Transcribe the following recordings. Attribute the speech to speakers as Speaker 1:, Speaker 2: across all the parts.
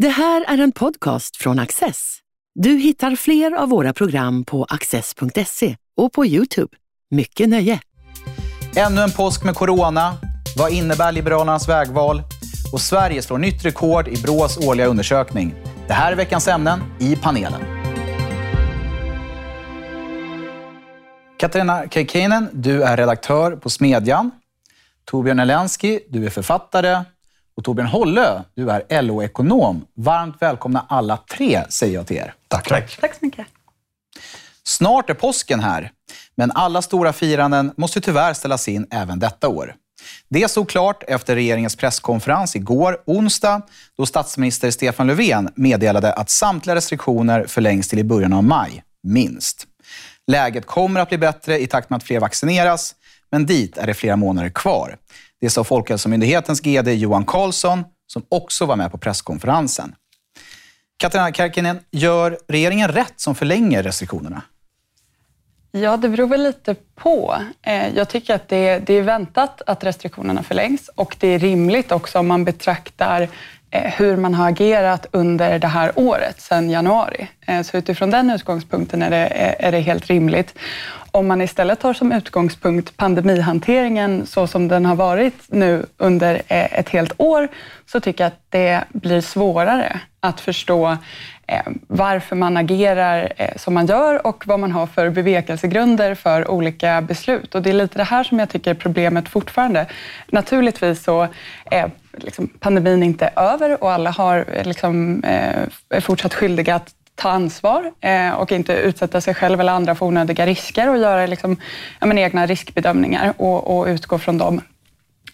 Speaker 1: Det här är en podcast från Access. Du hittar fler av våra program på access.se och på Youtube. Mycket nöje!
Speaker 2: Ännu en påsk med corona. Vad innebär Liberalernas vägval? Och Sverige slår nytt rekord i Brås årliga undersökning. Det här är veckans ämnen i panelen. Katarina Keikinen, du är redaktör på Smedjan. Torbjörn Elensky, du är författare. Och Torbjörn Hollö, du är LO-ekonom. Varmt välkomna alla tre, säger jag till er.
Speaker 3: Tack. Tack,
Speaker 4: Tack så mycket.
Speaker 2: Snart är påsken här, men alla stora firanden måste tyvärr ställas in även detta år. Det stod klart efter regeringens presskonferens igår, onsdag, då statsminister Stefan Löfven meddelade att samtliga restriktioner förlängs till i början av maj, minst. Läget kommer att bli bättre i takt med att fler vaccineras, men dit är det flera månader kvar. Det sa Folkhälsomyndighetens GD Johan Carlsson, som också var med på presskonferensen. Katarina Karkinen, gör regeringen rätt som förlänger restriktionerna?
Speaker 4: Ja, det beror väl lite på. Eh, jag tycker att det, är väntat att restriktionerna förlängs och det är rimligt också om man betraktar Eh, hur man har agerat under det här året, sedan januari. Eh, så utifrån den utgångspunkten är det, eh, är det helt rimligt. Om man istället tar som utgångspunkt pandemihanteringen så som den har varit nu under ett helt år, så tycker jag att det blir svårare att förstå varför man agerar som man gör och vad man har för bevekelsegrunder för olika beslut. Och det är lite det här som jag tycker är problemet fortfarande. Naturligtvis så liksom pandemin inte är över och alla har liksom, eh, är fortsatt skyldiga att ta ansvar eh, och inte utsätta sig själv eller andra för onödiga risker och göra liksom, ja, egna riskbedömningar och, och utgå från dem.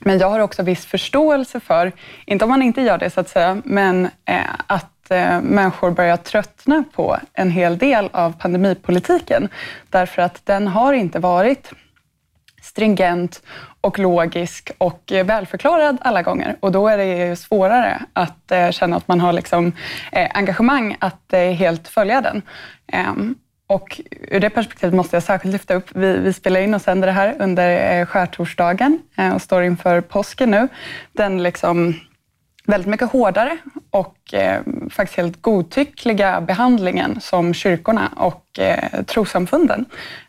Speaker 4: Men jag har också viss förståelse för, inte om man inte gör det så att säga, men eh, att eh, människor börjar tröttna på en hel del av pandemipolitiken. Därför att den har inte varit stringent och logisk och eh, välförklarad alla gånger. Och då är det svårare att eh, känna att man har liksom, eh, engagemang att helt följa den. Ehm, och ur det perspektivet måste jag särskilt lyfta upp, vi, vi spelar in och sänder det här under skärtorsdagen och står inför påsken nu. Den liksom väldigt mycket hårdare och eh, faktiskt helt godtyckliga behandlingen som kyrkorna och eh, trossamfunden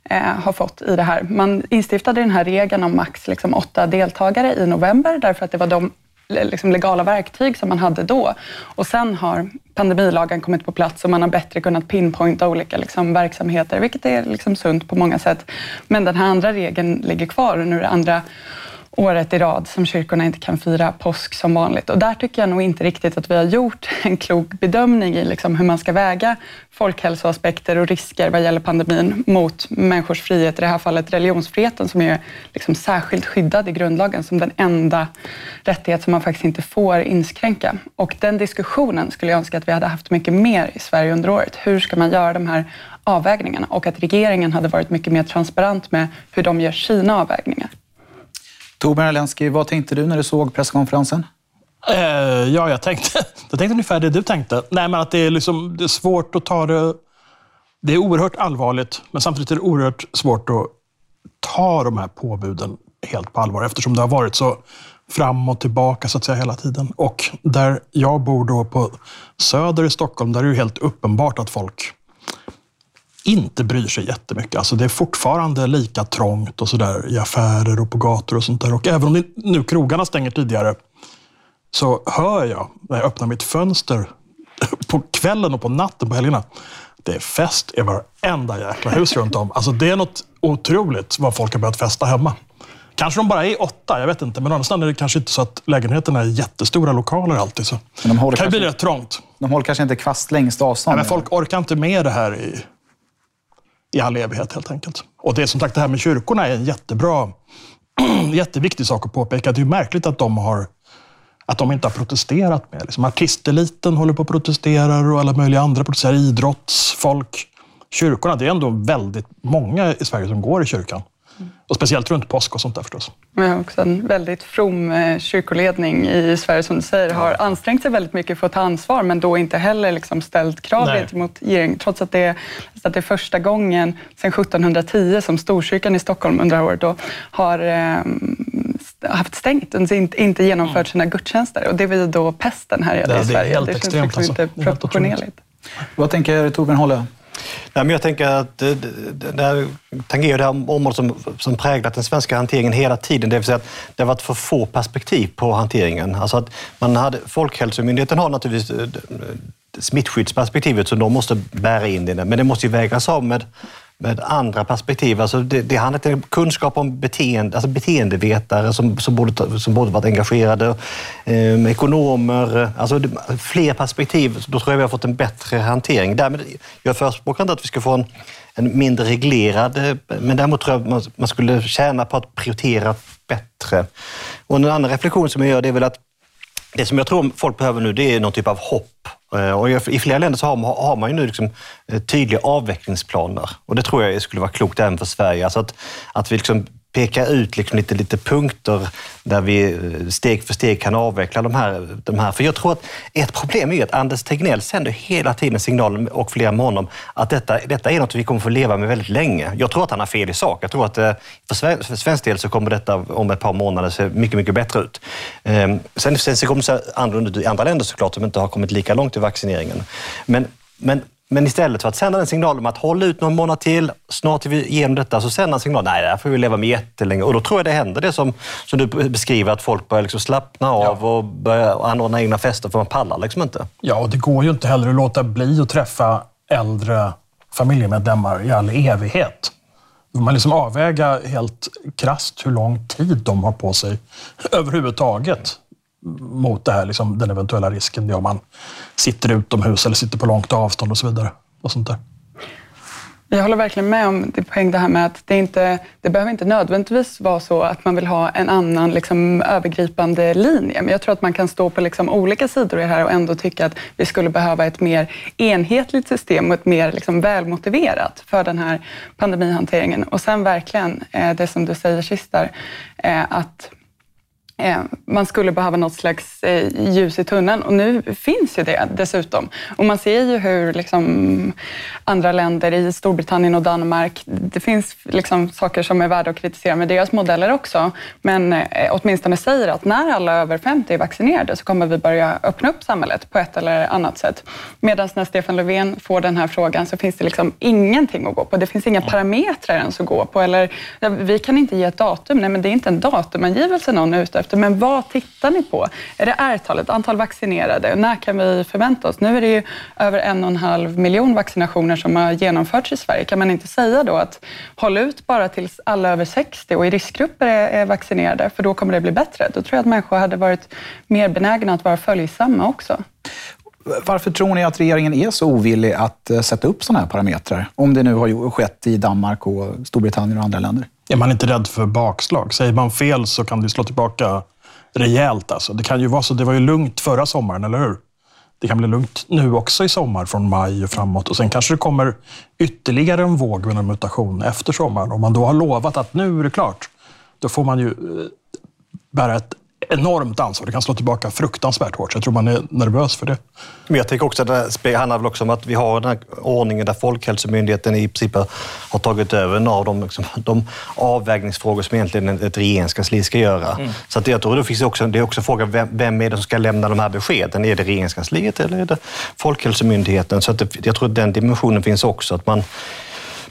Speaker 4: eh, har fått i det här. Man instiftade den här regeln om max liksom, åtta deltagare i november därför att det var de liksom legala verktyg som man hade då. Och sen har pandemilagen kommit på plats och man har bättre kunnat pinpointa olika liksom, verksamheter, vilket är liksom sunt på många sätt. Men den här andra regeln ligger kvar och nu är det andra året i rad som kyrkorna inte kan fira påsk som vanligt. Och där tycker jag nog inte riktigt att vi har gjort en klok bedömning i liksom hur man ska väga folkhälsoaspekter och risker vad gäller pandemin mot människors frihet, i det här fallet religionsfriheten som är liksom särskilt skyddad i grundlagen som den enda rättighet som man faktiskt inte får inskränka. Och den diskussionen skulle jag önska att vi hade haft mycket mer i Sverige under året. Hur ska man göra de här avvägningarna? Och att regeringen hade varit mycket mer transparent med hur de gör sina avvägningar.
Speaker 2: Torbjörn Elensky, vad tänkte du när du såg presskonferensen?
Speaker 3: Eh, ja, jag tänkte, jag tänkte ungefär det du tänkte. Nej, men att det är, liksom, det är svårt att ta det... Det är oerhört allvarligt, men samtidigt är det oerhört svårt att ta de här påbuden helt på allvar eftersom det har varit så fram och tillbaka så att säga hela tiden. Och där jag bor då på Söder i Stockholm, där är det helt uppenbart att folk inte bryr sig jättemycket. Alltså det är fortfarande lika trångt och sådär i affärer och på gator och sånt där. Och även om nu krogarna stänger tidigare så hör jag när jag öppnar mitt fönster på kvällen och på natten på helgerna. Det är fest i varenda jäkla hus runt om. Alltså det är något otroligt vad folk har börjat festa hemma. Kanske de bara är åtta, jag vet inte. Men annars är det kanske inte så att lägenheterna är jättestora lokaler alltid. Så
Speaker 2: men de håller
Speaker 3: kan
Speaker 2: kanske,
Speaker 3: bli rätt trångt.
Speaker 2: De håller kanske inte kvast längst avstånd?
Speaker 3: Nej, men folk orkar inte med det här i, i all evighet helt enkelt. Och det är som sagt, det här med kyrkorna är en jättebra, jätteviktig sak att påpeka. Det är märkligt att de, har, att de inte har protesterat mer. Liksom artisteliten håller på att protestera och alla möjliga andra protesterar. Idrottsfolk. Kyrkorna, det är ändå väldigt många i Sverige som går i kyrkan. Och speciellt runt påsk och sånt där förstås.
Speaker 4: Vi har också en väldigt from eh, kyrkoledning i Sverige som du säger, har ansträngt sig väldigt mycket för att ta ansvar men då inte heller liksom ställt krav
Speaker 3: Nej.
Speaker 4: gentemot regeringen. Trots att det, är, att det är första gången sedan 1710 som Storkyrkan i Stockholm under här året då har eh, haft stängt och inte, inte genomfört sina gudstjänster. Och det var ju då pesten härjade
Speaker 3: Det-
Speaker 4: i
Speaker 3: det är
Speaker 4: Sverige.
Speaker 3: helt
Speaker 4: det känns
Speaker 3: extremt,
Speaker 4: liksom
Speaker 3: alltså.
Speaker 4: inte
Speaker 3: är
Speaker 4: proportionerligt.
Speaker 2: Vad tänker Torbjörn Hålle?
Speaker 5: Nej, men jag tänker att det, det, det här tangerar det här området som, som präglat den svenska hanteringen hela tiden. Det vill säga att det har varit för få perspektiv på hanteringen. Alltså att man hade, Folkhälsomyndigheten har naturligtvis eh, smittskyddsperspektivet som de måste bära in i det, men det måste ju vägas av med med andra perspektiv. Alltså det, det handlar om kunskap om beteende, alltså beteendevetare som, som, borde, som borde varit engagerade, eh, ekonomer, alltså det, fler perspektiv. Då tror jag vi har fått en bättre hantering. Därmed, jag förespråkar inte att vi ska få en, en mindre reglerad, eh, men däremot tror jag att man, man skulle tjäna på att prioritera bättre. Och en annan reflektion som jag gör det är väl att det som jag tror folk behöver nu det är någon typ av hopp. Eh, och I flera länder så har man, har man ju nu liksom eh, tydliga avvecklingsplaner. Och det tror jag skulle vara klokt även för Sverige. Alltså att, att vi liksom peka ut liksom lite, lite punkter där vi eh, steg för steg kan avveckla de här, de här. För jag tror att ett problem är ju att Anders Tegnell sänder hela tiden signalen, och flera med honom, att detta, detta är något vi kommer få leva med väldigt länge. Jag tror att han har fel i sak. Jag tror att eh, för, Sver- för svensk del så kommer detta om ett par månader se mycket, mycket bättre ut. Ehm, sen, sen så kommer det se annorlunda ut i andra länder såklart som inte har kommit lika långt i vaccineringen. Men, men men istället för att sända en signal om att hålla ut någon månad till, snart är vi igenom detta, så sända en signal, nej det här får vi leva med jättelänge. Och då tror jag det händer det som, som du beskriver, att folk börjar liksom slappna av och börjar anordna egna fester, för man pallar liksom inte.
Speaker 3: Ja, och det går ju inte heller att låta bli att träffa äldre familjemedlemmar i all evighet. Man liksom avväga helt krasst hur lång tid de har på sig överhuvudtaget mot det här, liksom, den eventuella risken. Det om man sitter utomhus eller sitter på långt avstånd och så vidare. Och sånt där.
Speaker 4: Jag håller verkligen med om din poäng det här med att det, inte, det behöver inte nödvändigtvis vara så att man vill ha en annan liksom, övergripande linje. Men jag tror att man kan stå på liksom, olika sidor i det här och ändå tycka att vi skulle behöva ett mer enhetligt system och ett mer liksom, välmotiverat för den här pandemihanteringen. Och sen verkligen eh, det som du säger sist där, eh, att man skulle behöva något slags eh, ljus i tunneln och nu finns ju det dessutom. Och man ser ju hur liksom, andra länder i Storbritannien och Danmark, det finns liksom saker som är värda att kritisera med deras modeller också, men eh, åtminstone säger att när alla över 50 är vaccinerade så kommer vi börja öppna upp samhället på ett eller annat sätt. Medan när Stefan Löfven får den här frågan så finns det liksom ingenting att gå på. Det finns inga parametrar ens att gå på. Eller, vi kan inte ge ett datum. Nej, men det är inte en datumangivelse någon är ute efter. Men vad tittar ni på? Är det R-talet, antal vaccinerade? När kan vi förvänta oss? Nu är det ju över en och en halv miljon vaccinationer som har genomförts i Sverige. Kan man inte säga då att håll ut bara tills alla över 60 och i riskgrupper är, är vaccinerade, för då kommer det bli bättre. Då tror jag att människor hade varit mer benägna att vara följsamma också.
Speaker 2: Varför tror ni att regeringen är så ovillig att eh, sätta upp sådana här parametrar? Om det nu har skett i Danmark och Storbritannien och andra länder.
Speaker 3: Är man inte rädd för bakslag? Säger man fel så kan det slå tillbaka rejält. Alltså. Det kan ju vara så. Det var ju lugnt förra sommaren, eller hur? Det kan bli lugnt nu också i sommar, från maj och framåt. Och Sen kanske det kommer ytterligare en våg med en mutation efter sommaren. Om man då har lovat att nu är det klart, då får man ju eh, bära ett enormt ansvar. Det kan slå tillbaka fruktansvärt hårt. Så jag tror man är nervös för det.
Speaker 5: Men jag tänker också att det handlar väl också om att vi har den här ordningen där Folkhälsomyndigheten i princip har tagit över en av de, liksom, de avvägningsfrågor som egentligen ett regeringskansli ska göra. Så att jag tror det finns också, det är också frågan vem, vem är det som ska lämna de här beskeden? Är det regeringskansliet eller är det Folkhälsomyndigheten? Så att det, jag tror att den dimensionen finns också. Att man,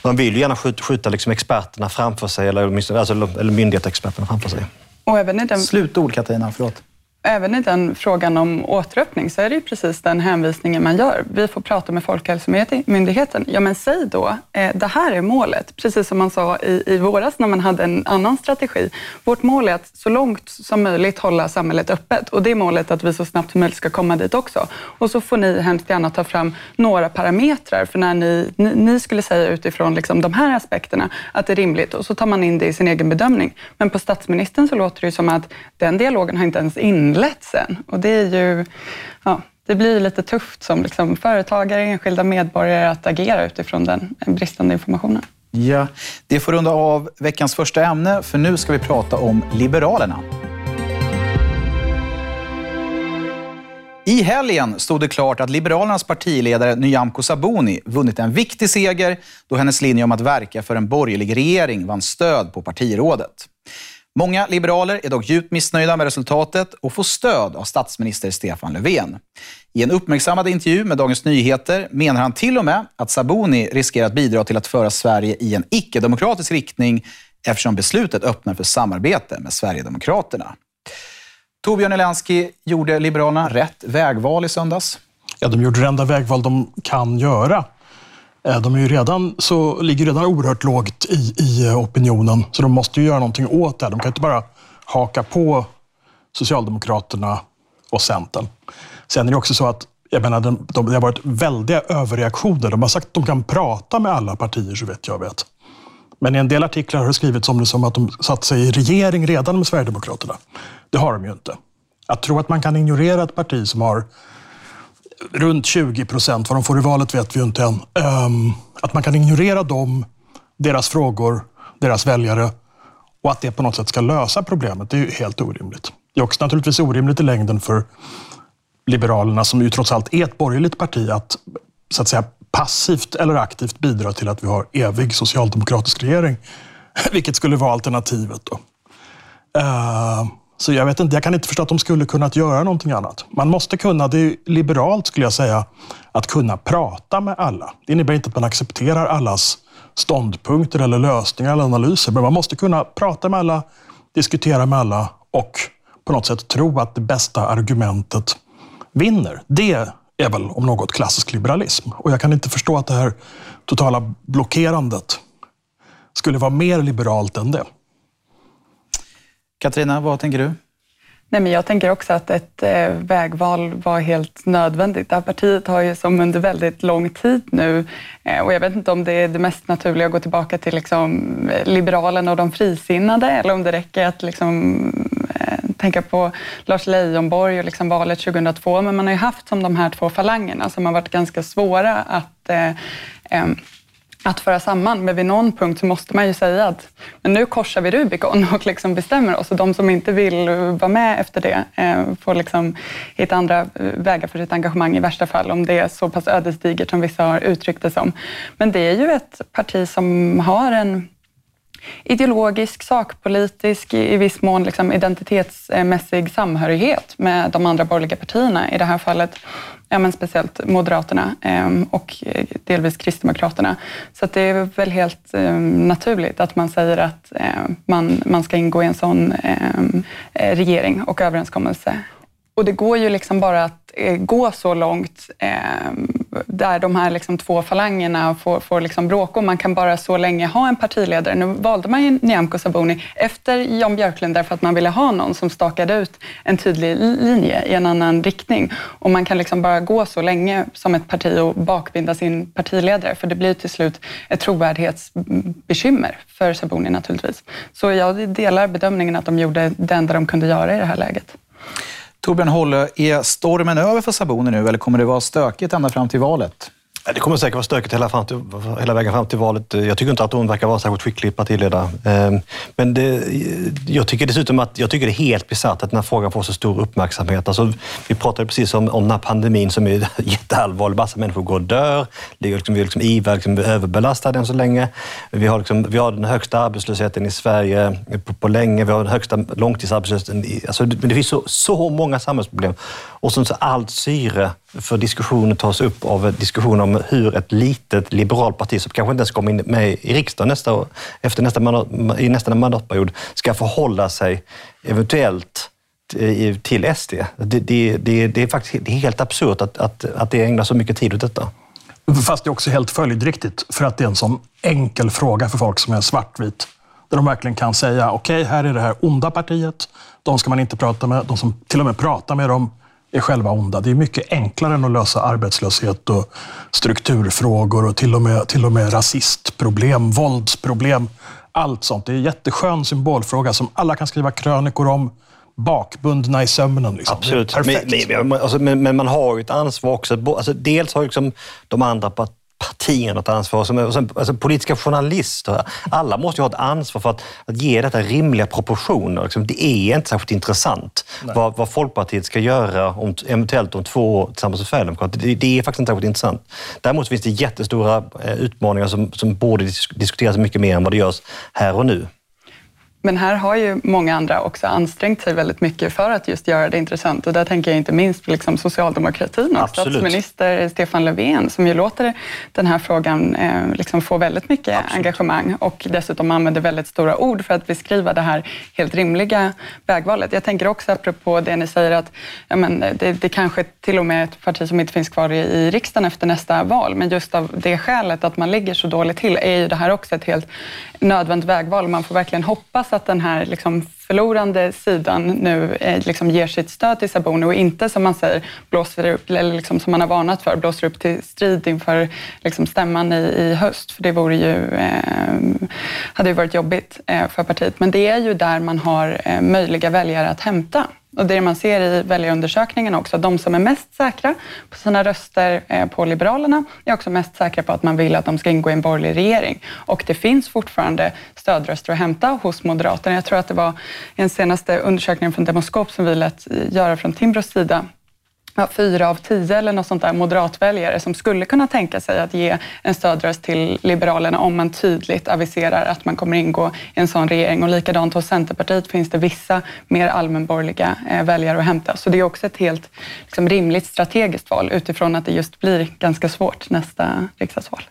Speaker 5: man vill ju gärna skjuta, skjuta liksom experterna framför sig, eller, åtminstone- alltså, eller myndighetsexperterna framför sig.
Speaker 4: Och även i den
Speaker 2: Slutord, Katarina. Förlåt.
Speaker 4: Även i den frågan om återöppning så är det ju precis den hänvisningen man gör. Vi får prata med Folkhälsomyndigheten. Ja, men säg då, eh, det här är målet. Precis som man sa i, i våras när man hade en annan strategi. Vårt mål är att så långt som möjligt hålla samhället öppet och det är målet att vi så snabbt som möjligt ska komma dit också. Och så får ni hemskt gärna ta fram några parametrar för när ni, ni, ni skulle säga utifrån liksom de här aspekterna att det är rimligt och så tar man in det i sin egen bedömning. Men på statsministern så låter det ju som att den dialogen har inte ens inletts än och det är ju, ja, det blir lite tufft som liksom företagare, enskilda medborgare att agera utifrån den bristande informationen.
Speaker 2: Ja, det får runda av veckans första ämne, för nu ska vi prata om Liberalerna. I helgen stod det klart att Liberalernas partiledare Nyamko Sabuni vunnit en viktig seger då hennes linje om att verka för en borgerlig regering vann stöd på partirådet. Många liberaler är dock djupt missnöjda med resultatet och får stöd av statsminister Stefan Löfven. I en uppmärksammad intervju med Dagens Nyheter menar han till och med att Sabuni riskerar att bidra till att föra Sverige i en icke-demokratisk riktning eftersom beslutet öppnar för samarbete med Sverigedemokraterna. Torbjörn Elensky, gjorde Liberalerna rätt vägval i söndags?
Speaker 3: Ja, de gjorde det enda vägval de kan göra. Eh, de är ju redan, så, ligger redan oerhört lågt i, i eh, opinionen, så de måste ju göra någonting åt det. De kan inte bara haka på Socialdemokraterna och Centern. Sen är det också så att jag menar, de, de, det har varit väldiga överreaktioner. De har sagt att de kan prata med alla partier, så vet jag vet. Men i en del artiklar har det skrivits om det som att de satt sig i regering redan med Sverigedemokraterna. Det har de ju inte. Att tro att man kan ignorera ett parti som har runt 20 procent, vad de får i valet vet vi ju inte än. Um, att man kan ignorera dem, deras frågor, deras väljare och att det på något sätt ska lösa problemet, det är ju helt orimligt. Det är också naturligtvis orimligt i längden för Liberalerna, som ju trots allt är ett borgerligt parti, att så att säga passivt eller aktivt bidra till att vi har evig socialdemokratisk regering. Vilket skulle vara alternativet. Då. Uh, så jag vet inte, jag kan inte förstå att de skulle kunnat göra någonting annat. Man måste kunna, det är liberalt skulle jag säga, att kunna prata med alla. Det innebär inte att man accepterar allas ståndpunkter eller lösningar eller analyser, men man måste kunna prata med alla, diskutera med alla och på något sätt tro att det bästa argumentet vinner. Det är väl om något klassisk liberalism. Och jag kan inte förstå att det här totala blockerandet skulle vara mer liberalt än det.
Speaker 2: Katarina, vad tänker du?
Speaker 4: Nej, men jag tänker också att ett eh, vägval var helt nödvändigt. Det här partiet har ju som under väldigt lång tid nu, eh, och jag vet inte om det är det mest naturliga att gå tillbaka till liksom, eh, Liberalerna och de frisinnade, eller om det räcker att liksom, tänka på Lars Leijonborg och liksom valet 2002, men man har ju haft som de här två falangerna som har varit ganska svåra att eh, eh, att föra samman, men vid någon punkt så måste man ju säga att men nu korsar vi Rubicon och liksom bestämmer oss och de som inte vill vara med efter det eh, får liksom hitta andra eh, vägar för sitt engagemang i värsta fall, om det är så pass ödesdigert som vissa har uttryckt det som. Men det är ju ett parti som har en ideologisk, sakpolitisk, i viss mån liksom identitetsmässig samhörighet med de andra borgerliga partierna. I det här fallet ja, men speciellt Moderaterna ehm, och eh, delvis Kristdemokraterna. Så det är väl helt ehm, naturligt att man säger att ehm, man, man ska ingå i en sån eh, regering och överenskommelse. Och det går ju liksom bara att eh, gå så långt eh, där de här liksom två falangerna får, får liksom bråka och man kan bara så länge ha en partiledare. Nu valde man ju Nyamko Sabuni efter Jan Björklund därför att man ville ha någon som stakade ut en tydlig linje i en annan riktning. Och man kan liksom bara gå så länge som ett parti och bakbinda sin partiledare för det blir till slut ett trovärdighetsbekymmer för Sabuni naturligtvis. Så jag delar bedömningen att de gjorde det enda de kunde göra i det här läget.
Speaker 2: Torbjörn Hållö, är stormen över för Saboni nu eller kommer det vara stökigt ända fram till valet?
Speaker 5: Det kommer säkert vara stökigt hela, fram till, hela vägen fram till valet. Jag tycker inte att hon verkar vara särskilt skicklig partiledare. Ehm, men det, jag tycker dessutom att jag tycker det är helt bisarrt att den här frågan får så stor uppmärksamhet. Alltså, vi pratade precis om, om den här pandemin som är jätteallvarlig. Massa människor går och dör. Liksom, vi är liksom IVA liksom överbelastade än så länge. Vi har, liksom, vi har den högsta arbetslösheten i Sverige på, på länge. Vi har den högsta långtidsarbetslösheten. Alltså, det, det finns så, så många samhällsproblem. Och som så allt syre för diskussionen tas upp av diskussion om hur ett litet liberalt parti, som kanske inte ens kommer in med i riksdagen nästa, efter nästa mandat, i nästa mandatperiod, ska förhålla sig eventuellt till SD. Det, det, det, det är faktiskt det är helt absurt att, att, att det ägnar så mycket tid åt detta.
Speaker 3: Fast det är också helt följdriktigt, för att det är en sån enkel fråga för folk som är svartvit. Där de verkligen kan säga, okej, okay, här är det här onda partiet. De ska man inte prata med. De som till och med pratar med dem är själva onda. Det är mycket enklare än att lösa arbetslöshet och strukturfrågor och till och med, till och med rasistproblem, våldsproblem. Allt sånt. Det är en jätteskön symbolfråga som alla kan skriva krönikor om bakbundna i sömnen. Liksom.
Speaker 5: Absolut. Men, men, alltså, men, men, man har ju ett ansvar också. Alltså, dels har liksom de andra partierna ett ansvar. Som, alltså, politiska journalister, alla måste ju ha ett ansvar för att, att ge detta rimliga proportioner. Liksom, det är inte särskilt intressant vad, vad, Folkpartiet ska göra om, eventuellt om två år tillsammans med Sverigedemokraterna. Det, det, är faktiskt inte särskilt intressant. Däremot finns det jättestora eh, utmaningar som, som borde diskuteras mycket mer än vad det görs här och nu.
Speaker 4: Men här har ju många andra också ansträngt sig väldigt mycket för att just göra det intressant. Och där tänker jag inte minst på liksom socialdemokratin och statsminister Stefan Löfven som ju låter den här frågan eh, liksom få väldigt mycket Absolut. engagemang och dessutom använder väldigt stora ord för att beskriva det här helt rimliga vägvalet. Jag tänker också apropå det ni säger att ja, men det, det kanske till och med är ett parti som inte finns kvar i, i riksdagen efter nästa val, men just av det skälet att man ligger så dåligt till är ju det här också ett helt nödvändigt vägval. Man får verkligen hoppas att den här liksom förlorande sidan nu eh, liksom ger sitt stöd till Sabuni och inte som man säger blåser upp, eller liksom som man har varnat för, blåser upp till strid inför liksom stämman i, i höst. För det vore ju, eh, hade ju varit jobbigt eh, för partiet. Men det är ju där man har eh, möjliga väljare att hämta. Och det man ser i väljarundersökningen också, de som är mest säkra på sina röster eh, på Liberalerna är också mest säkra på att man vill att de ska ingå i en borgerlig regering. Och det finns fortfarande stödröster att hämta hos Moderaterna. Jag tror att det var i den senaste undersökningen från Demoskop som vi lät eh, göra från Timbros sida ja, fyra av tio eller något sånt där moderatväljare som skulle kunna tänka sig att ge en stödröst till Liberalerna om man tydligt aviserar att man kommer ingå i en sån regering. Och likadant hos Centerpartiet finns det vissa mer allmänborgerliga eh, väljare att hämta. Så det är också ett helt liksom, rimligt strategiskt val utifrån att det just blir ganska svårt nästa riksdagsval.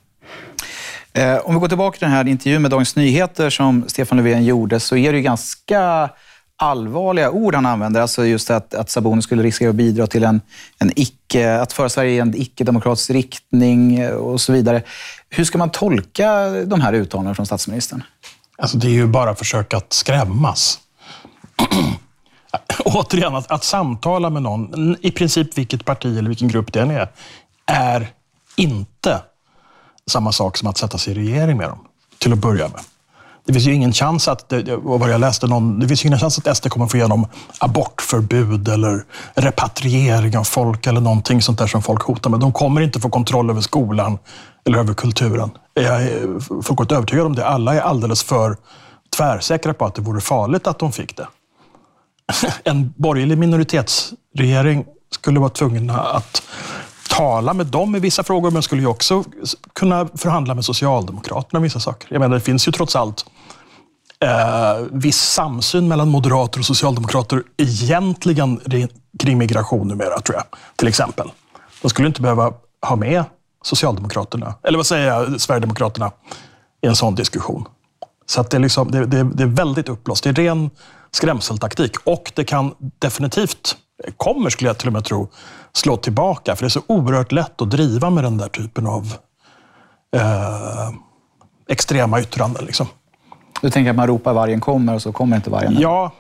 Speaker 2: Eh, om vi går tillbaka till den här intervjun med Dagens Nyheter som Stefan Löfven gjorde så är det ju ganska allvarliga ord han använder. Alltså just att, att Sabuni skulle riskera att bidra till en, en icke, att föra Sverige i en icke-demokratisk riktning och så vidare. Hur ska man tolka de här uttalandena från statsministern?
Speaker 3: Alltså det är ju bara försök att skrämmas. Återigen, att, att samtala med någon, i princip vilket parti eller vilken grupp det än är, är inte samma sak som att sätta sig i regering med dem, till att börja med. Det finns ju ingen chans att, vad jag läste någon, det finns ingen chans att SD kommer få igenom abortförbud eller repatriering av folk eller någonting sånt där som folk hotar med. De kommer inte få kontroll över skolan eller över kulturen. Jag är fullkomligt övertygad om det. Alla är alldeles för tvärsäkra på att det vore farligt att de fick det. En borgerlig minoritetsregering skulle vara tvungna att tala med dem i vissa frågor, men skulle ju också kunna förhandla med Socialdemokraterna om vissa saker. Jag menar, det finns ju trots allt eh, viss samsyn mellan moderater och socialdemokrater egentligen kring migration numera, tror jag. Till exempel. De skulle inte behöva ha med Socialdemokraterna, eller vad säger jag, Sverigedemokraterna i en sån diskussion. Så att det, är liksom, det, det, det är väldigt uppblåst. Det är ren skrämseltaktik och det kan definitivt, kommer skulle jag till och med tro, slå tillbaka. För det är så oerhört lätt att driva med den där typen av eh, extrema yttranden. Liksom.
Speaker 2: Du tänker att man ropar vargen kommer och så kommer inte vargen?
Speaker 3: Ja.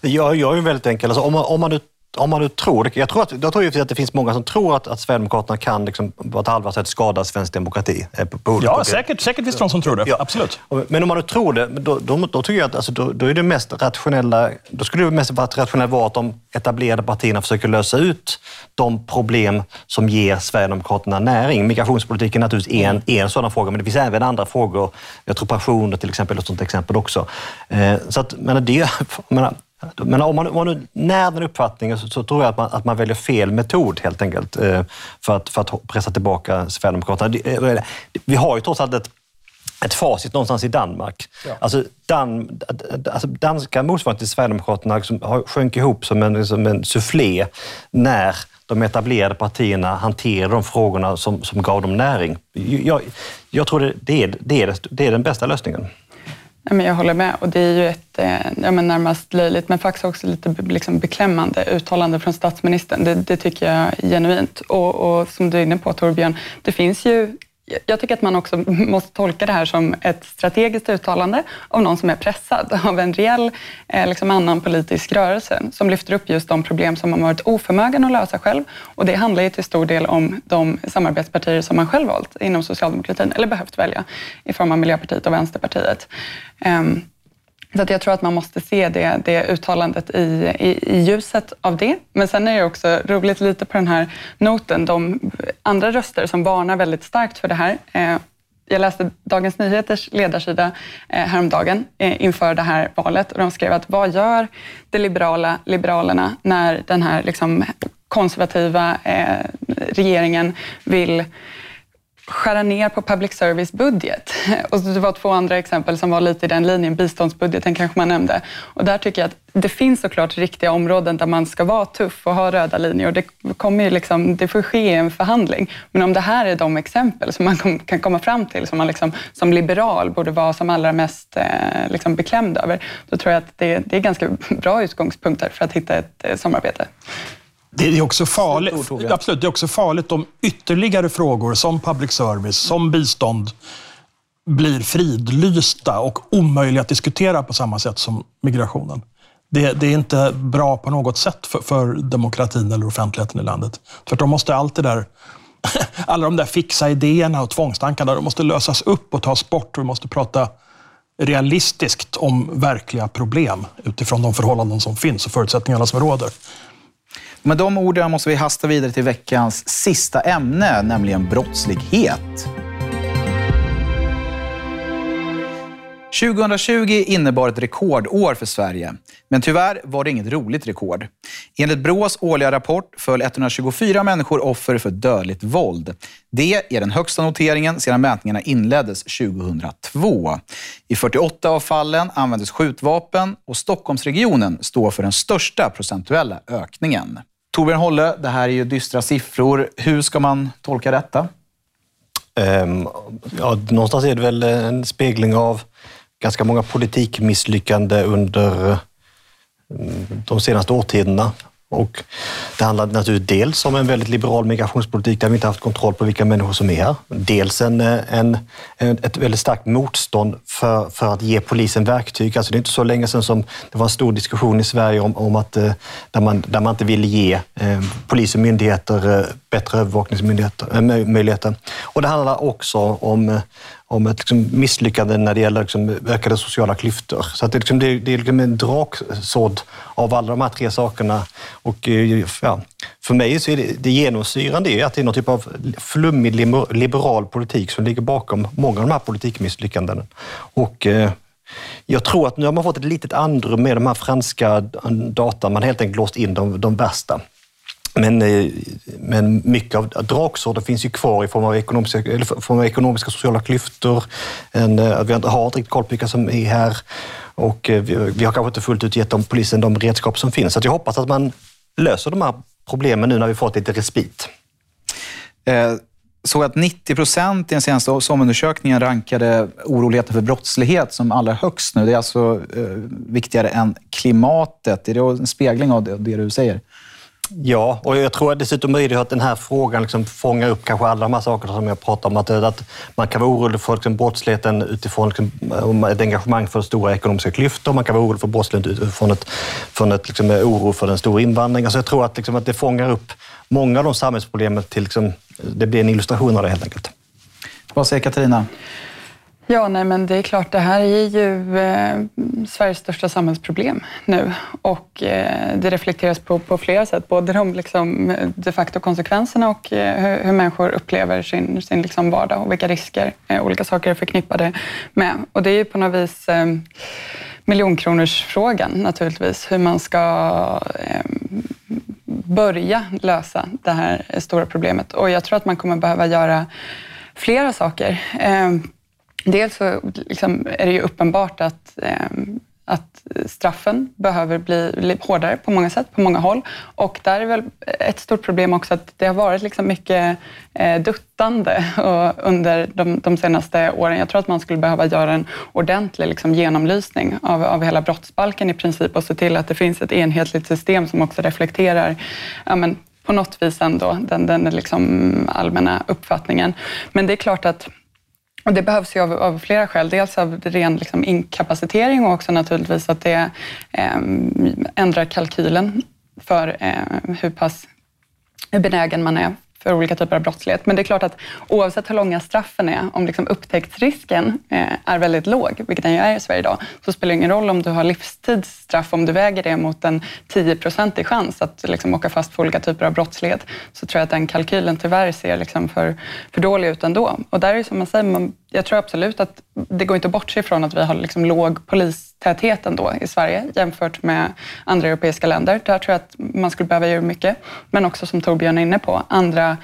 Speaker 5: Jag, jag är väldigt enkel. Alltså, om, man, om man nu om man nu tror, jag tror, att, jag tror att det finns många som tror att, att Sverigedemokraterna kan liksom, på ett allvarligt sätt skada svensk demokrati.
Speaker 3: Eh, på, på ja, säkert, säkert finns det de som tror det. Ja. Absolut.
Speaker 5: Men om man nu tror det, då, då, då tycker jag att alltså, då, då, är det mest rationella, då skulle det mest vara rationellt vara att de etablerade partierna försöker lösa ut de problem som ger Sverigedemokraterna näring. Migrationspolitiken är naturligtvis en, en sådan fråga, men det finns även andra frågor. Jag tror pensioner till exempel, ett sånt exempel också. Eh, så att, men det, menar, men om man, om man när den uppfattningen så, så, tror jag att man, att man väljer fel metod helt enkelt eh, för, att, för att pressa tillbaka Sverigedemokraterna. Eh, vi har ju trots allt ett ett facit någonstans i Danmark. Ja. Alltså, Dan, alltså danska motsvarigheten till Sverigedemokraterna liksom sjönk ihop som en, som en soufflé när de etablerade partierna hanterade de frågorna som, som gav dem näring. Jag, jag tror det, det, är, det, är, det är den bästa lösningen
Speaker 4: jag håller med och det är ju ett eh, ja, men närmast löjligt men faktiskt också lite liksom beklämmande uttalande från statsministern. Det, det tycker jag är genuint. Och, och, som du är inne på Torbjörn, det finns ju jag tycker att man också måste tolka det här som ett strategiskt uttalande av någon som är pressad av en reell eh, liksom annan politisk rörelse som lyfter upp just de problem som man varit oförmögen att lösa själv. Och det handlar ju till stor del om de samarbetspartier som man själv valt inom socialdemokratin, eller behövt välja, i form av Miljöpartiet och Vänsterpartiet. Ehm, så att jag tror att man måste se det, det uttalandet i, i, i, ljuset av det. Men sen är det också roligt lite på den här noten, de andra röster som varnar väldigt starkt för det här. Eh, jag läste Dagens Nyheters ledarsida eh, häromdagen eh, inför det här valet och de skrev att vad gör det liberala Liberalerna när den här liksom konservativa regeringen vill skära ner på public service budget. Och det var två andra exempel som var lite i den linjen. Biståndsbudgeten kanske man nämnde. Och där tycker jag att det finns såklart riktiga områden där man ska vara tuff och ha röda linjer. Och det, kommer liksom, det får ske i en förhandling. Men om det här är de exempel som man kan komma fram till, som man liksom, som liberal borde vara som allra mest eh, liksom beklämd över, då tror jag att det, det är ganska bra utgångspunkter för att hitta ett eh, samarbete.
Speaker 3: Det är också farligt, absolut, det är också farligt om ytterligare frågor som public service, som bistånd, blir fridlysta och omöjliga att diskutera på samma sätt som migrationen. Det, det är inte bra på något sätt för, för, demokratin eller offentligheten i landet. Tvärtom måste allt det där, alla de där fixa idéerna och tvångstankarna, de måste lösas upp och tas bort. Vi måste prata realistiskt om verkliga problem utifrån de förhållanden som finns och förutsättningarna som råder.
Speaker 2: Med de orden måste vi hasta vidare till veckans sista ämne, nämligen brottslighet. 2020 innebar ett rekordår för Sverige. Men tyvärr var det inget roligt rekord. Enligt Brås årliga rapport föll 124 människor offer för dödligt våld. Det är den högsta noteringen sedan mätningarna inleddes 2002. I 48 av fallen användes skjutvapen och Stockholmsregionen står för den största procentuella ökningen. Torbjörn Holle, det här är ju dystra siffror. Hur ska man tolka detta?
Speaker 5: Um, ja, någonstans är det väl en spegling av ganska många politikmisslyckande under mm, de senaste årtiondena. Och det handlar naturligtvis dels om en väldigt liberal migrationspolitik där vi inte haft kontroll på vilka människor som är här. Dels eh, en, en, ett väldigt starkt motstånd för, för att ge polisen verktyg. Alltså det är inte så länge sedan som det var en stor diskussion i Sverige om, om att eh, där man, där man inte ville ge eh, polis och myndigheter eh, bättre övervakningsmöjligheter. Och det handlar också om, om ett liksom misslyckande när det gäller liksom ökade sociala klyftor. Så att det, liksom, det, det är liksom en draksådd av alla de här tre sakerna. Och, eh, ja, för mig så är det, det genomsyrande är att det är någon typ av flummig liberal politik som ligger bakom många av de här politikmisslyckandena. Och, eh, jag tror att nu har man fått ett litet andrum med de här franska data. Man har helt enkelt låst in de, de värsta. Men, eh, men mycket av draksåren finns ju kvar i form av ekonomiska, eller form av ekonomiska sociala klyftor. En, eh, vi har inte riktigt koll på vilka som är här och eh, vi, vi har kanske inte fullt ut gett dem, polisen de redskap som finns. Så jag hoppas att man löser de här problemen nu när vi fått lite respit.
Speaker 2: Eh, såg att 90 procent i den senaste SOM-undersökningen rankade oroligheten för brottslighet som allra högst nu. Det är alltså eh, viktigare än klimatet. Är det en spegling av det, det du säger?
Speaker 5: Ja, och jag tror dessutom möjligt att den här frågan liksom fångar upp kanske alla de här sakerna som jag pratar om. Att, att man kan vara orolig för liksom brottsligheten utifrån liksom, ett engagemang för stora ekonomiska klyftor. Man kan vara orolig för brottsligheten utifrån ett, från ett liksom, oro för den stora invandringen. Alltså jag tror att, liksom, att det fångar upp många av de samhällsproblemen till... Liksom, det blir en illustration av det helt enkelt.
Speaker 2: Vad säger Katarina?
Speaker 4: Ja, nej, men det är klart, det här är ju eh, Sveriges största samhällsproblem nu och eh, det reflekteras på, på flera sätt. Både de liksom, de facto konsekvenserna och eh, hur, hur, människor upplever sin, sin liksom vardag och vilka risker eh, olika saker är förknippade med. Och det är ju på något vis eh, miljonkronorsfrågan naturligtvis, hur man ska eh, börja lösa det här stora problemet. Och jag tror att man kommer behöva göra flera saker. Eh, Dels så liksom är det ju uppenbart att, eh, att straffen behöver bli hårdare på många sätt, på många håll. Och där är väl ett stort problem också att det har varit liksom mycket eh, duttande under de, de, senaste åren. Jag tror att man skulle behöva göra en ordentlig liksom, genomlysning av, av hela brottsbalken i princip och se till att det finns ett enhetligt system som också reflekterar ja, men, på något vis ändå den, den liksom allmänna uppfattningen. Men det är klart att och det behövs ju av, av, flera skäl. Dels av ren liksom, inkapacitering och också naturligtvis att det eh, ändrar kalkylen för eh, hur pass hur benägen man är för olika typer av brottslighet. Men det är klart att oavsett hur långa straffen är, om liksom upptäcktsrisken eh, är väldigt låg, vilket den ju är i Sverige idag, så spelar det ingen roll om du har livstidsstraff, om du väger det mot en 10-procentig chans att liksom åka fast för olika typer av brottslighet, så tror jag att den kalkylen tyvärr ser liksom för, för dålig ut ändå. Och där är det som man säger, man, jag tror absolut att det går inte att bortse ifrån att vi har liksom låg tätheten då i Sverige jämfört med andra europeiska länder. Där tror jag att man skulle behöva göra mycket. Men också som Torbjörn är inne på, andra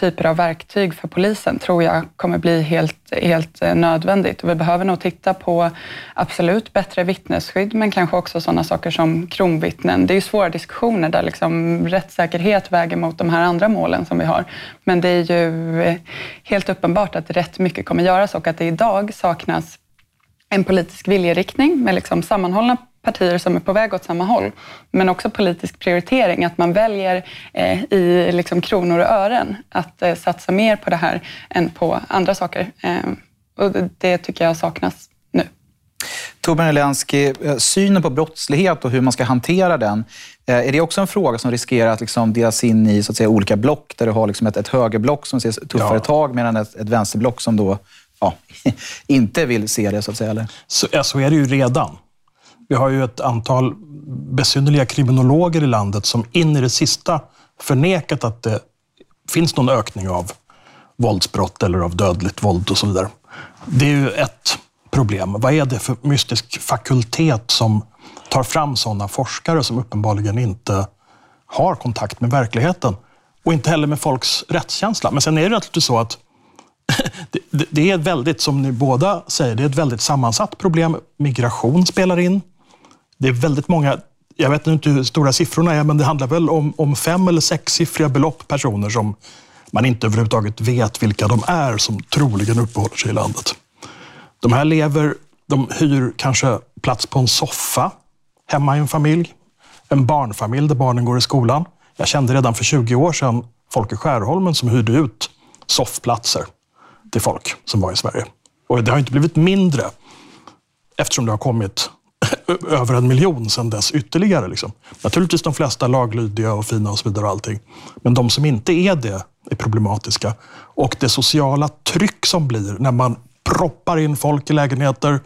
Speaker 4: typer av verktyg för polisen tror jag kommer bli helt, helt eh, nödvändigt. Och vi behöver nog titta på absolut bättre vittnesskydd, men kanske också sådana saker som kronvittnen. Det är ju svåra diskussioner där liksom rättssäkerhet väger mot de här andra målen som vi har. Men det är ju eh, helt uppenbart att rätt mycket kommer göras och att det idag saknas en politisk viljeriktning med liksom sammanhållna partier som är på väg åt samma håll, men också politisk prioritering, att man väljer eh, i liksom kronor och ören att eh, satsa mer på det här än på andra saker. Eh, och det tycker jag saknas nu.
Speaker 2: Torbjörn Elensky, eh, synen på brottslighet och hur man ska hantera den, eh, är det också en fråga som riskerar att liksom delas in i så att säga, olika block, där du har liksom ett, ett högerblock som ser tuffare ja. tag, medan ett, ett vänsterblock som då ja, inte vill se det, så att säga? Eller?
Speaker 3: Så, ja, så är det ju redan. Vi har ju ett antal besynnerliga kriminologer i landet som in i det sista förnekat att det finns någon ökning av våldsbrott eller av dödligt våld och så vidare. Det är ju ett problem. Vad är det för mystisk fakultet som tar fram sådana forskare som uppenbarligen inte har kontakt med verkligheten och inte heller med folks rättskänsla. Men sen är det naturligtvis så att det, det, det, är väldigt, som ni båda säger, det är ett väldigt sammansatt problem. Migration spelar in. Det är väldigt många, jag vet inte hur stora siffrorna är, men det handlar väl om, om fem eller sexsiffriga belopp personer som man inte överhuvudtaget vet vilka de är som troligen uppehåller sig i landet. De här lever, de hyr kanske plats på en soffa hemma i en familj. En barnfamilj där barnen går i skolan. Jag kände redan för 20 år sedan folk i Skärholmen som hyrde ut soffplatser till folk som var i Sverige. Och det har inte blivit mindre eftersom det har kommit över en miljon sedan dess ytterligare. Liksom. Naturligtvis de flesta laglydiga och fina och så vidare. Och allting. Men de som inte är det är problematiska. Och det sociala tryck som blir när man proppar in folk i lägenheter.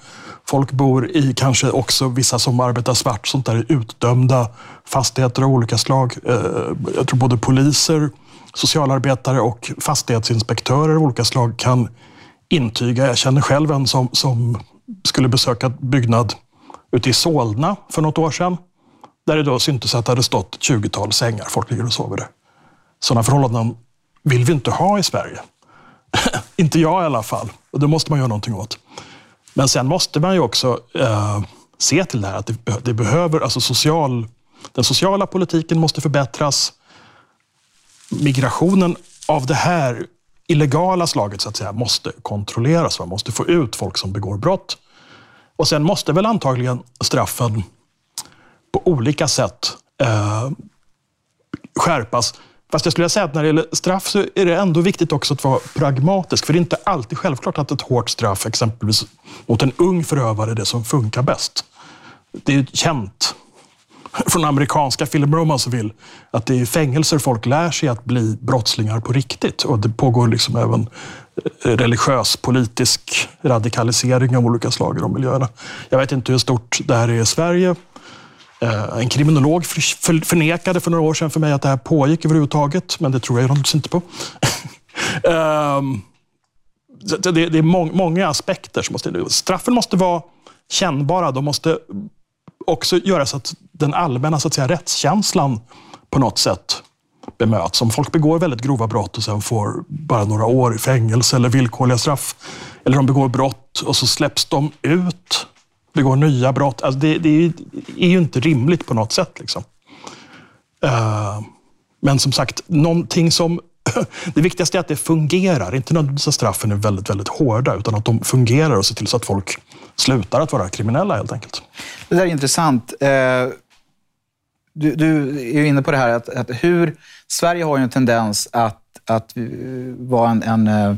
Speaker 3: Folk bor i kanske också vissa som arbetar svart, sånt där utdömda fastigheter av olika slag. Eh, jag tror både poliser, socialarbetare och fastighetsinspektörer av olika slag kan intyga. Jag känner själv en som, som skulle besöka byggnad ute i Solna för något år sedan. Där det då syntes att det hade stått ett 20-tal sängar. Folk ligger och sover där. Sådana förhållanden vill vi inte ha i Sverige. inte jag i alla fall. Och det måste man göra någonting åt. Men sen måste man ju också eh, se till det här att det, det, behöver, alltså social, den sociala politiken måste förbättras. Migrationen av det här illegala slaget så att säga måste kontrolleras. Man måste få ut folk som begår brott. Och sen måste väl antagligen straffen på olika sätt eh, skärpas. Fast jag skulle säga att när det gäller straff så är det ändå viktigt också att vara pragmatisk. För det är inte alltid självklart att ett hårt straff, exempelvis mot en ung förövare, är det som funkar bäst. Det är känt från amerikanska filmer om man så vill, att det är i fängelser folk lär sig att bli brottslingar på riktigt. Och det pågår liksom även eh, religiös, politisk radikalisering av olika slag i de miljöerna. Jag vet inte hur stort det här är i Sverige. Eh, en kriminolog förnekade för några år sedan för mig att det här pågick överhuvudtaget, men det tror jag naturligtvis inte på. Ehm, det är många aspekter som måste... Straffen måste vara kännbara. De måste också göra så att den allmänna så att säga, rättskänslan på något sätt bemöts. Om folk begår väldigt grova brott och sen får bara några år i fängelse eller villkorliga straff, eller de begår brott och så släpps de ut, begår nya brott. Alltså det, det är ju inte rimligt på något sätt. Liksom. Uh, men som sagt, någonting som det viktigaste är att det fungerar. Inte nödvändigtvis att straffen är väldigt, väldigt hårda, utan att de fungerar och ser till så att folk slutar att vara kriminella helt enkelt.
Speaker 2: Det där är intressant. Eh, du, du är inne på det här att, att, hur... Sverige har ju en tendens att, att eh, vara en, en, eh,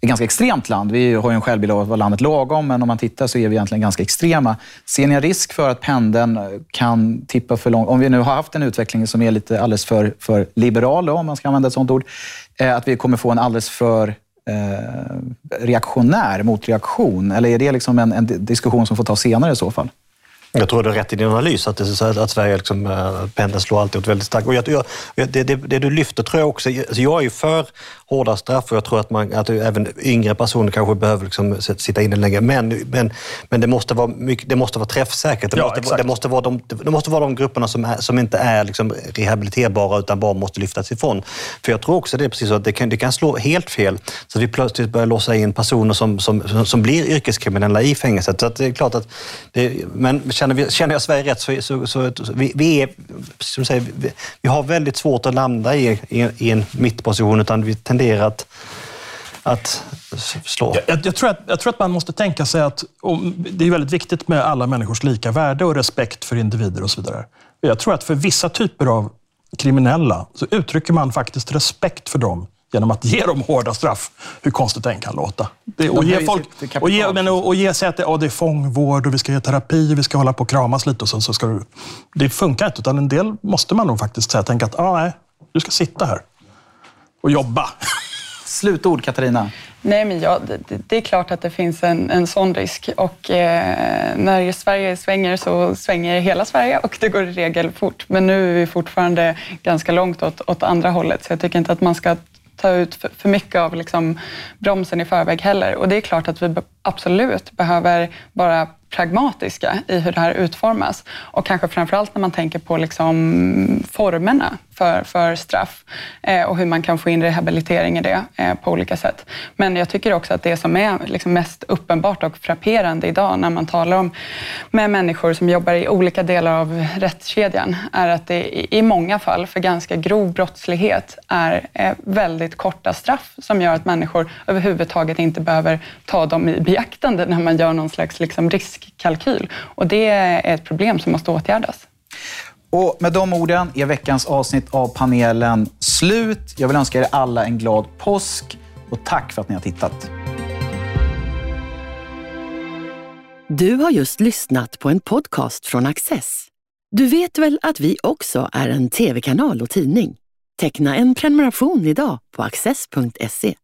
Speaker 2: ett ganska extremt land. Vi har ju en självbild av att vara landet lagom, men om man tittar så är vi egentligen ganska extrema. Ser ni en risk för att pendeln kan tippa för långt? Om vi nu har haft en utveckling som är lite alldeles för, för liberal, då, om man ska använda ett sånt ord, att vi kommer få en alldeles för eh, reaktionär motreaktion? Eller är det liksom en, en diskussion som får tas senare i så fall?
Speaker 5: Jag tror du har rätt i din analys, att, det, att Sverige liksom, eh, pendeln slår alltid åt väldigt starkt. Och jag, jag, det, det, det, du lyfter tror jag också, alltså jag är ju för hårda straff och jag tror att, man, att även yngre personer kanske behöver liksom sitta inne längre. Men, men, men det, måste vara mycket, det måste vara träffsäkert. Det,
Speaker 3: Ja,
Speaker 5: måste, det, måste, vara de, det måste vara de grupperna som, är, som inte är liksom rehabiliterbara utan bara måste lyftas ifrån. För jag tror också det är precis så att det kan, det kan slå helt fel. Så att vi plötsligt börjar låsa in personer som, som, som blir yrkeskriminella i fängelset. Så det är klart att det, men känner, vi, känner jag Sverige rätt så, så, så, vi, vi, är, som säger, vi, vi har väldigt svårt att landa i, i, i en mittposition utan vi tenderar att, att slå.
Speaker 3: Jag, jag, tror att, jag tror att man måste tänka sig att det är väldigt viktigt med alla människors lika värde och respekt för individer och så vidare. Jag tror att för vissa typer av kriminella så uttrycker man faktiskt respekt för dem genom att ge dem hårda straff, hur konstigt det än kan låta. Det, och, ge folk, och, ge, men, och, och ge sig att det, ja, det är fångvård och vi ska ge terapi och vi ska hålla på och kramas lite och sen så ska du... Det funkar inte, utan en del måste man nog faktiskt säga, tänka att ah, nej, du ska sitta här och jobba.
Speaker 2: Slutord, Katarina.
Speaker 4: Nej, men ja, det, det är klart att det finns en, en sån risk. Och eh, när Sverige svänger så svänger hela Sverige och det går i regel fort. Men nu är vi fortfarande ganska långt åt, åt andra hållet, så jag tycker inte att man ska ta ut för, för mycket av liksom bromsen i förväg heller. Och det är klart att vi absolut behöver vara pragmatiska i hur det här utformas. Och kanske framförallt när man tänker på liksom formerna för, för straff eh, och hur man kan få in rehabilitering i det eh, på olika sätt. Men jag tycker också att det som är liksom mest uppenbart och frapperande idag när man talar om med människor som jobbar i olika delar av rättskedjan är att det i, många fall för ganska grov brottslighet är eh, väldigt korta straff som gör att människor överhuvudtaget inte behöver ta dem i beaktande när man gör någon slags liksom riskkalkyl. Och det är ett problem som måste åtgärdas.
Speaker 2: Och med de orden är veckans avsnitt av panelen slut. Jag vill önska er alla en glad påsk och tack för att ni har tittat.
Speaker 1: Du har just lyssnat på en podcast från Access. Du vet väl att vi också är en tv-kanal och tidning? Teckna en prenumeration idag på access.se.